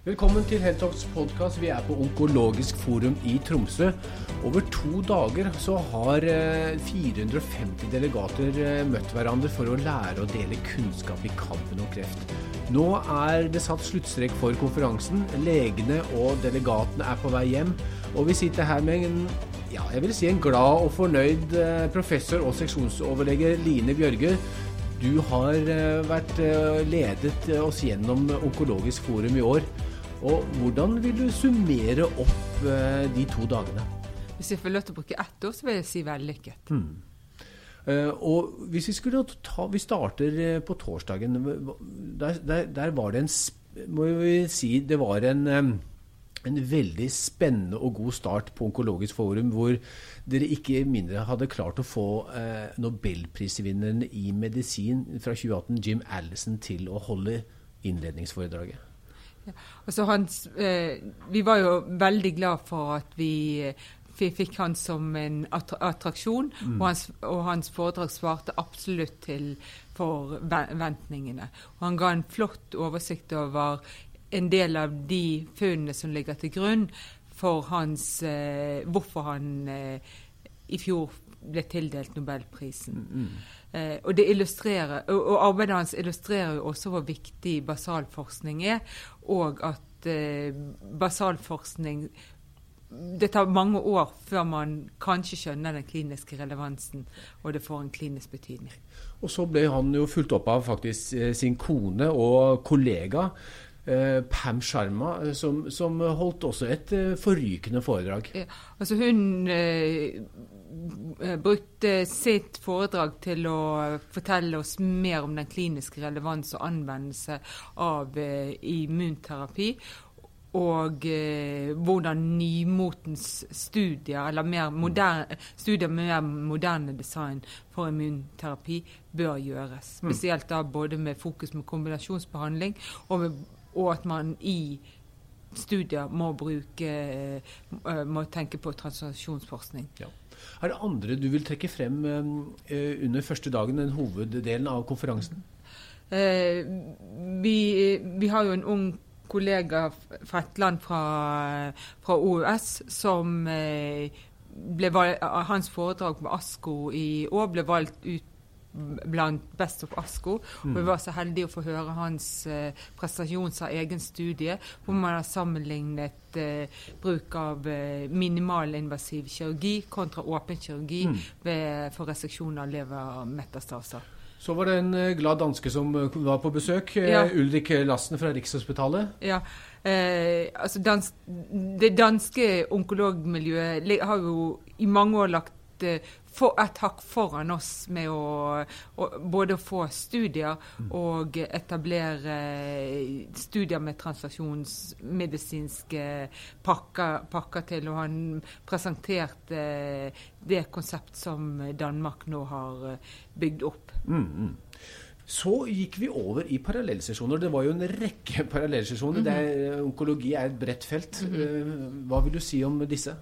Velkommen til Heltalks podkast. Vi er på Onkologisk forum i Tromsø. Over to dager så har 450 delegater møtt hverandre for å lære å dele kunnskap i kampen om kreft. Nå er det satt sluttstrek for konferansen. Legene og delegatene er på vei hjem. Og vi sitter her med en, ja, jeg vil si en glad og fornøyd professor og seksjonsoverlege Line Bjørge. Du har vært ledet oss gjennom Onkologisk forum i år. Og hvordan vil du summere opp eh, de to dagene? Hvis jeg får lov til å bruke ett ord, så vil jeg si vellykket. Mm. Uh, og hvis vi skulle ta Vi starter uh, på torsdagen. Der, der, der, var det en Må vi si det var en um, en veldig spennende og god start på Onkologisk forum, hvor dere ikke mindre hadde klart å få eh, nobelprisvinneren i medisin fra 2018, Jim Allison, til å holde innledningsforedraget. Altså hans, eh, vi var jo veldig glad for at vi, vi fikk han som en attraksjon, mm. og, hans, og, hans, foredrag svarte absolutt til forventningene. Og han ga en flott oversikt over en del av de funnene som ligger til grunn for hans, eh, hvorfor han eh, i fjor ble tildelt Nobelprisen. Mm. mm. Eh, og, og, og, arbeidet hans illustrerer jo også hvor viktig basalforskning er, og at eh, basalforskning det tar mange år før man kanskje skjønner den kliniske relevansen, og det får en klinisk betydning. Og så ble han jo fulgt opp av faktisk eh, sin kone og kollega. Eh, Pam Sharma, eh, som, som, holdt også et forrykende foredrag. Ja, altså hun eh, brukte sitt foredrag til å fortelle oss mer om den kliniske relevans og anvendelse av eh, immunterapi. Og eh, hvordan nymotens studier, eller mer moderne, studier med mer moderne design for immunterapi bør gjøres. Mm. Spesielt da både med fokus med kombinasjonsbehandling, og, med, og at man i studier må bruke eh, må tenke på translasjonsforskning. Ja. Er det andre du vil trekke frem uh, under første dagen, den hoveddelen av konferansen? Vi, vi, har jo en ung kollega fra et land fra, fra OUS som ble valgt, Hans foredrag på ASKO i år ble valgt ut blant Best of Asko. Mm. Og vi var så heldige å få høre hans eh, prestasjon av egen studie, hvor man har sammenlignet eh, bruk av eh, minimalinvasiv kirurgi kontra åpen kirurgi mm. ved, for reseksjon av levermetastaser. Så var det en eh, glad danske som eh, var på besøk. Eh, ja. Ulrik Lassen fra Rikshospitalet. Ja, eh, altså dans, Det danske onkologmiljøet har jo i mange år lagt for, et hakk foran oss med å, å, både få studier mm. og etablere studier med transaksjonsmedisinske pakker, pakker, til. Og han presenterte det konsept som Danmark nå har eh, bygd opp. Mm, mm. Så gikk vi over i parallellsesjoner. Det var jo en rekke parallellsesjoner. Mm -hmm. Onkologi er et bredt felt. -hmm. Hva vil du si om disse?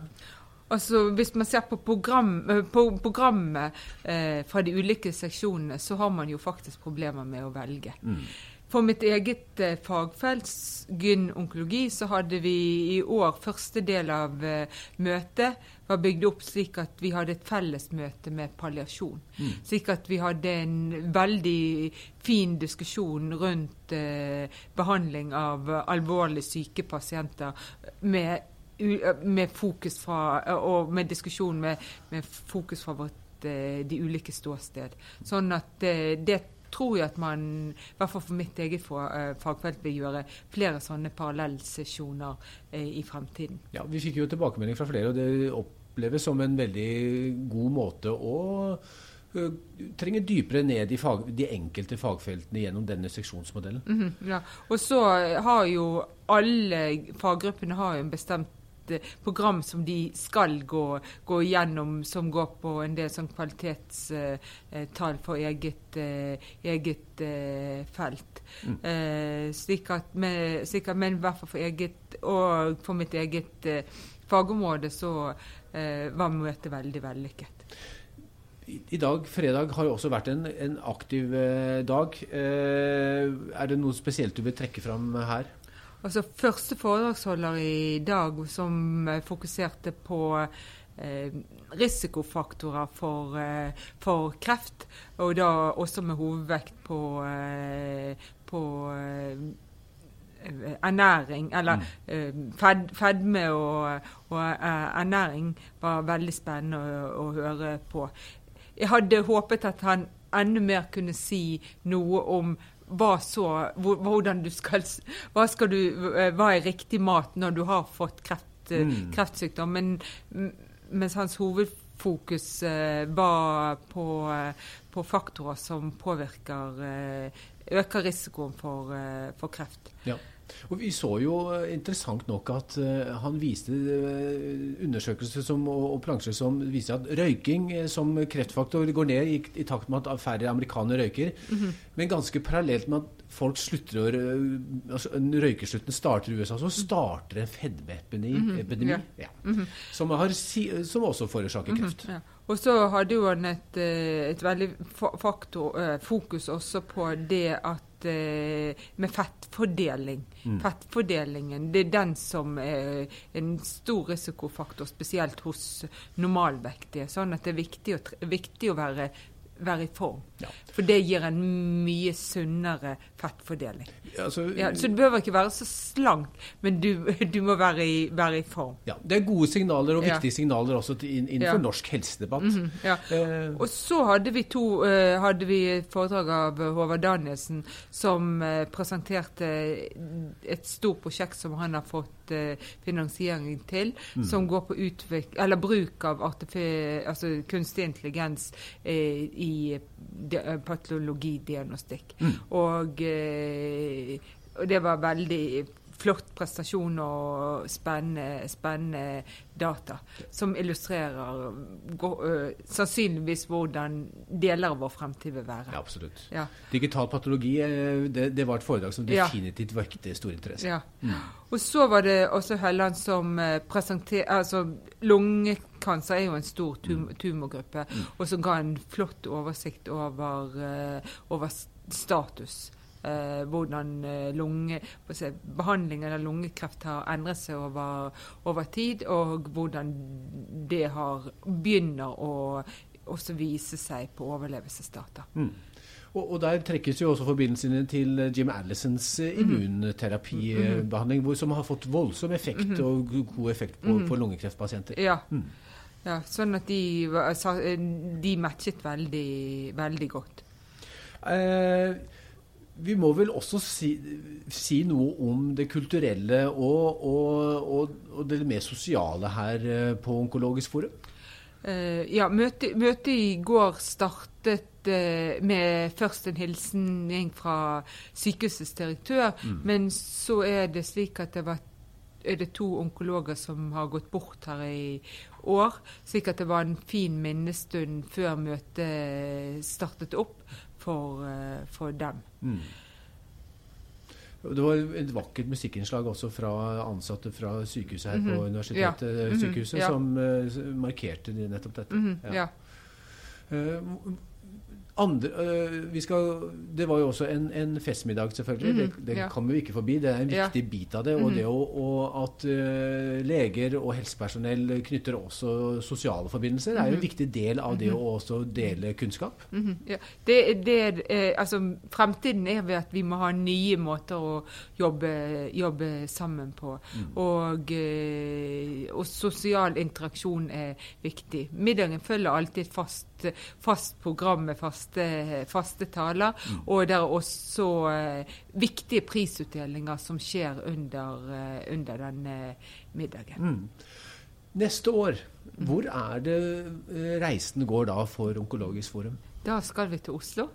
Altså, Hvis man ser på, program, eh, på programmet eh, fra de ulike seksjonene, så har man jo faktisk problemer med å velge. Mm. For mitt eget eh, fagfelt, gyn-onkologi, så hadde vi i år første del av eh, møtet var bygd opp slik at vi hadde et fellesmøte med palliasjon. Mm. Slik at vi hadde en veldig fin diskusjon rundt eh, behandling av alvorlig syke pasienter med med fokus fra, og med diskusjon med, med fokus fra vårt, eh, de ulike ståsted. Sånn at det, det tror jeg at man, i hvert fall for mitt eget eh, fagfelt, vil gjøre flere sånne parallellsesjoner eh, i fremtiden. Ja, Vi fikk jo tilbakemelding fra flere, og det oppleves som en veldig god måte å trenger dypere ned i fag, de enkelte fagfeltene gjennom denne seksjonsmodellen. Mm -hmm, ja. Og så har jo alle faggruppene har jo en bestemt Eh, program som de skal gå, gå gjennom, som går på en del sånn kvalitetstall for eget, eh, eget eh, felt. Mm. Slik at, med, slik at, men i hvert fall for eget og for mitt eget fagområde så var møtet veldig vellykket. I dag, fredag, har jo også vært en, en aktiv eh, dag. Eh, er det noe spesielt du vil trekke fram her? Altså første foredragsholder i dag som eh, fokuserte på eh, risikofaktorer for, eh, for, kreft, og da også med hovedvekt på, eh, på eh, ernæring, eller mm. fed, fedme og, og, ernæring, var veldig spennende å, å, høre på. Jeg hadde håpet at han enda mer kunne si noe om hva så Hvordan du skal Hva, skal du, eh, hva er riktig mat når du har fått kreft, eh, mm. kreftsykdom? Men, mens hans hovedfokus eh, var på, på, faktorer som påvirker Øker risikoen for, for kreft. Ja. Og Vi så jo eh, interessant nok at uh, han viste uh, undersøkelser som, og, plansjer som viser at røyking som kreftfaktor går ned i, i, takt med at færre amerikanere røyker. Mm -hmm. Men ganske parallelt med at folk slutter å altså, Røykeslutten starter i USA, så starter en fedmeepidemi mm -hmm. ja. ja. mm -hmm. som, som, også forårsaker mhm. kreft. Ja. Og så hadde jo han et, et veldig faktor, fokus også på det at uh, med fettfordeling. Mm. Fettfordelingen det er den som er en stor risikofaktor, spesielt hos normalvektige. Sånn at det er viktig å, viktig å være være i form. Ja. For det gir en mye sunnere fettfordeling. Altså, ja, så du behøver ikke være så slank, men du, du må være i, være i, form. Ja, Det er gode signaler og viktige signaler også innenfor norsk helsedebatt. Mm -hmm, eh. Og så hadde vi to uh, hadde vi foredrag av Håvard Danielsen som uh, presenterte et stort prosjekt som han har fått finansiering til, mm. som går på bruk av altså kunstig intelligens i i eh, patologidiagnostikk. Mm. Og, eh, og, det var veldig flott prestasjon og spennende, spennende data. Som illustrerer uh, sannsynligvis hvordan deler av vår fremtid vil være. Ja, absolutt. Ja. Digital patologi det, det, var et foredrag som definitivt vekket stor interesse. Ja. Mm. Og så var det også Helland som presenterte altså Lungekanser er jo en stor tum mm. tumorgruppe, mm. og som ga en flott oversikt over, over status. Uh, hvordan uh, lunge, behandlingen av lungekreft har endret seg over, over, tid, og hvordan det har, begynner å også vise seg på overlevelsesdata. Mm. Og, og, Der trekkes jo også forbindelsene til Jim Allisons mm. immunterapibehandling, mm. som har fått voldsom effekt mm. og god effekt på, på lungekreftpasienter. Ja. Mm. Ja, sånn at de, de matchet veldig, veldig godt. Eh, vi må vel også si, si, noe om det kulturelle og, og, og, og det mer sosiale her eh, på Onkologisk forum? Uh, ja, møtet, møte i går startet eh, med først en hilsen fra sykehusets direktør, mm. men så er det slik at det var er det to onkologer som har gått bort her i år. Slik at det var en fin minnestund før møtet startet opp for, uh, for dem. Mm. Det var et vakkert musikkinnslag også fra ansatte fra sykehuset her mm -hmm. på universitetet, ja. mm -hmm. som uh, markerte nettopp dette. Mm -hmm. ja. Uh, andre, øh, skal, det var jo også en, en festmiddag, selvfølgelig. Mm, det, det ja. kommer vi ikke forbi. Det er en viktig ja. bit av det. Og mm. det å, og at øh, leger og helsepersonell knytter også sosiale forbindelser, mm. er jo en mhm. viktig del av det mhm. å også dele kunnskap. -hmm. Ja. Det, det, eh, altså, fremtiden er ved at vi må ha nye måter å jobbe, jobbe sammen på. Og, øh, og sosial interaksjon er viktig. Middagen følger alltid fast fast program med faste, faste taler. Mm. Og det er også uh, viktige prisutdelinger som skjer under, uh, under denne middagen. Mm. Neste år, hvor er det reisen går da for Onkologisk forum? Da skal vi til Oslo.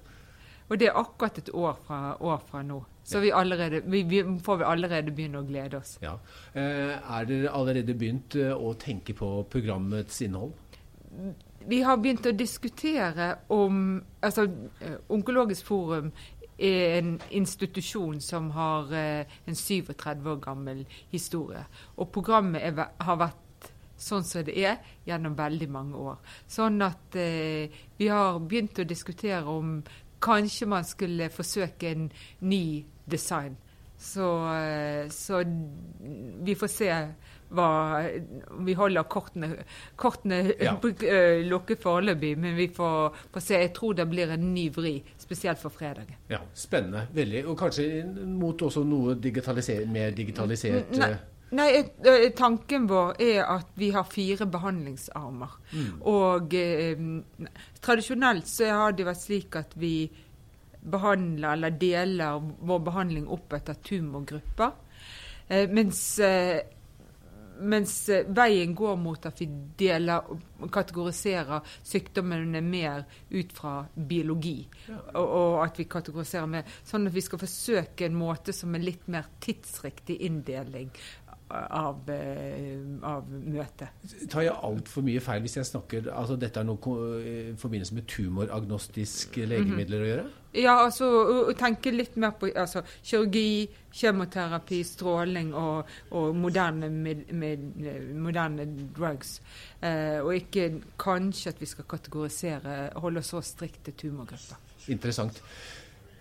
Og det er akkurat et år fra, år fra nå. Så vi, allerede, vi, vi, får vi allerede begynne å glede oss. Ja. Eh, er dere allerede begynt å tenke på programmets innhold? Vi har begynt å diskutere om altså, eh, Onkologisk forum er en institusjon som har eh, en 37 år gammel historie. Og programmet er, har vært sånn som det er gjennom veldig mange år. Sånn at eh, vi har begynt å diskutere om kanskje man skulle forsøke en ny design. Så, eh, så vi får se hva Vi holder kortene, kortene Ja. eh, lukket foreløpig, men vi får, får se. Jeg tror det blir en ny vri, spesielt for fredagen. Ja, Spennende. Veldig. Og kanskje mot også noe digitaliser mer digitalisert Nei, eh, nei eh, tanken vår er at vi har fire behandlingsarmer. Mm. Og eh, tradisjonelt så har det vært slik at vi behandler eller deler vår behandling opp etter tumorgrupper. Eh, mens eh, mens eh, veien går mot at vi deler og kategoriserer sykdommene mer ut fra biologi. Og, og at vi kategoriserer mer sånn at vi skal forsøke en måte som er litt mer tidsriktig inndeling av, eh, av møtet. Tar jeg altfor mye feil hvis jeg snakker altså Dette er noe i forbindelse med tumoragnostiske legemidler å gjøre? Ja, altså å tenke litt mer på altså, kirurgi, kjemoterapi, stråling og, og moderne, med, med, moderne drugs. Eh, og ikke kanskje at vi skal kategorisere, holde oss så strikt til tumorgrupper. Interessant.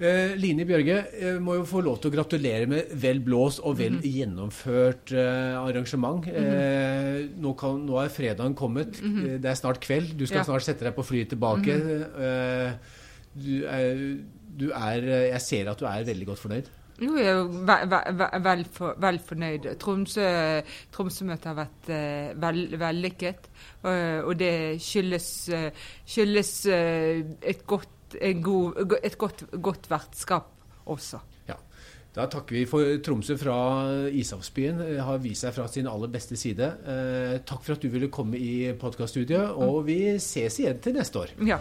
Eh, Line Bjørge, jeg må jo få lov til å gratulere med vel blåst og vel gjennomført eh, arrangement. eh, nå, kan, nå er fredagen kommet. Eh, Det er snart kveld. Du skal Ja. snart sette deg på flyet tilbake. eh, du er, du er Jeg ser at du er veldig godt fornøyd. Jeg er jo ve ve ve vel, for, vel fornøyd. Tromsø- Tromsø-møtet har vært uh, vel, vellykket. Uh, og det skyldes, uh, skyldes eh, et, godt, en god, et godt, godt vertskap også. Ja. Da takker vi for Tromsø fra Ishavsbyen. eh, Har vist seg fra sin aller beste side. Eh, takk for at du ville komme i podkaststudioet, og vi ses igjen til neste år. Ja.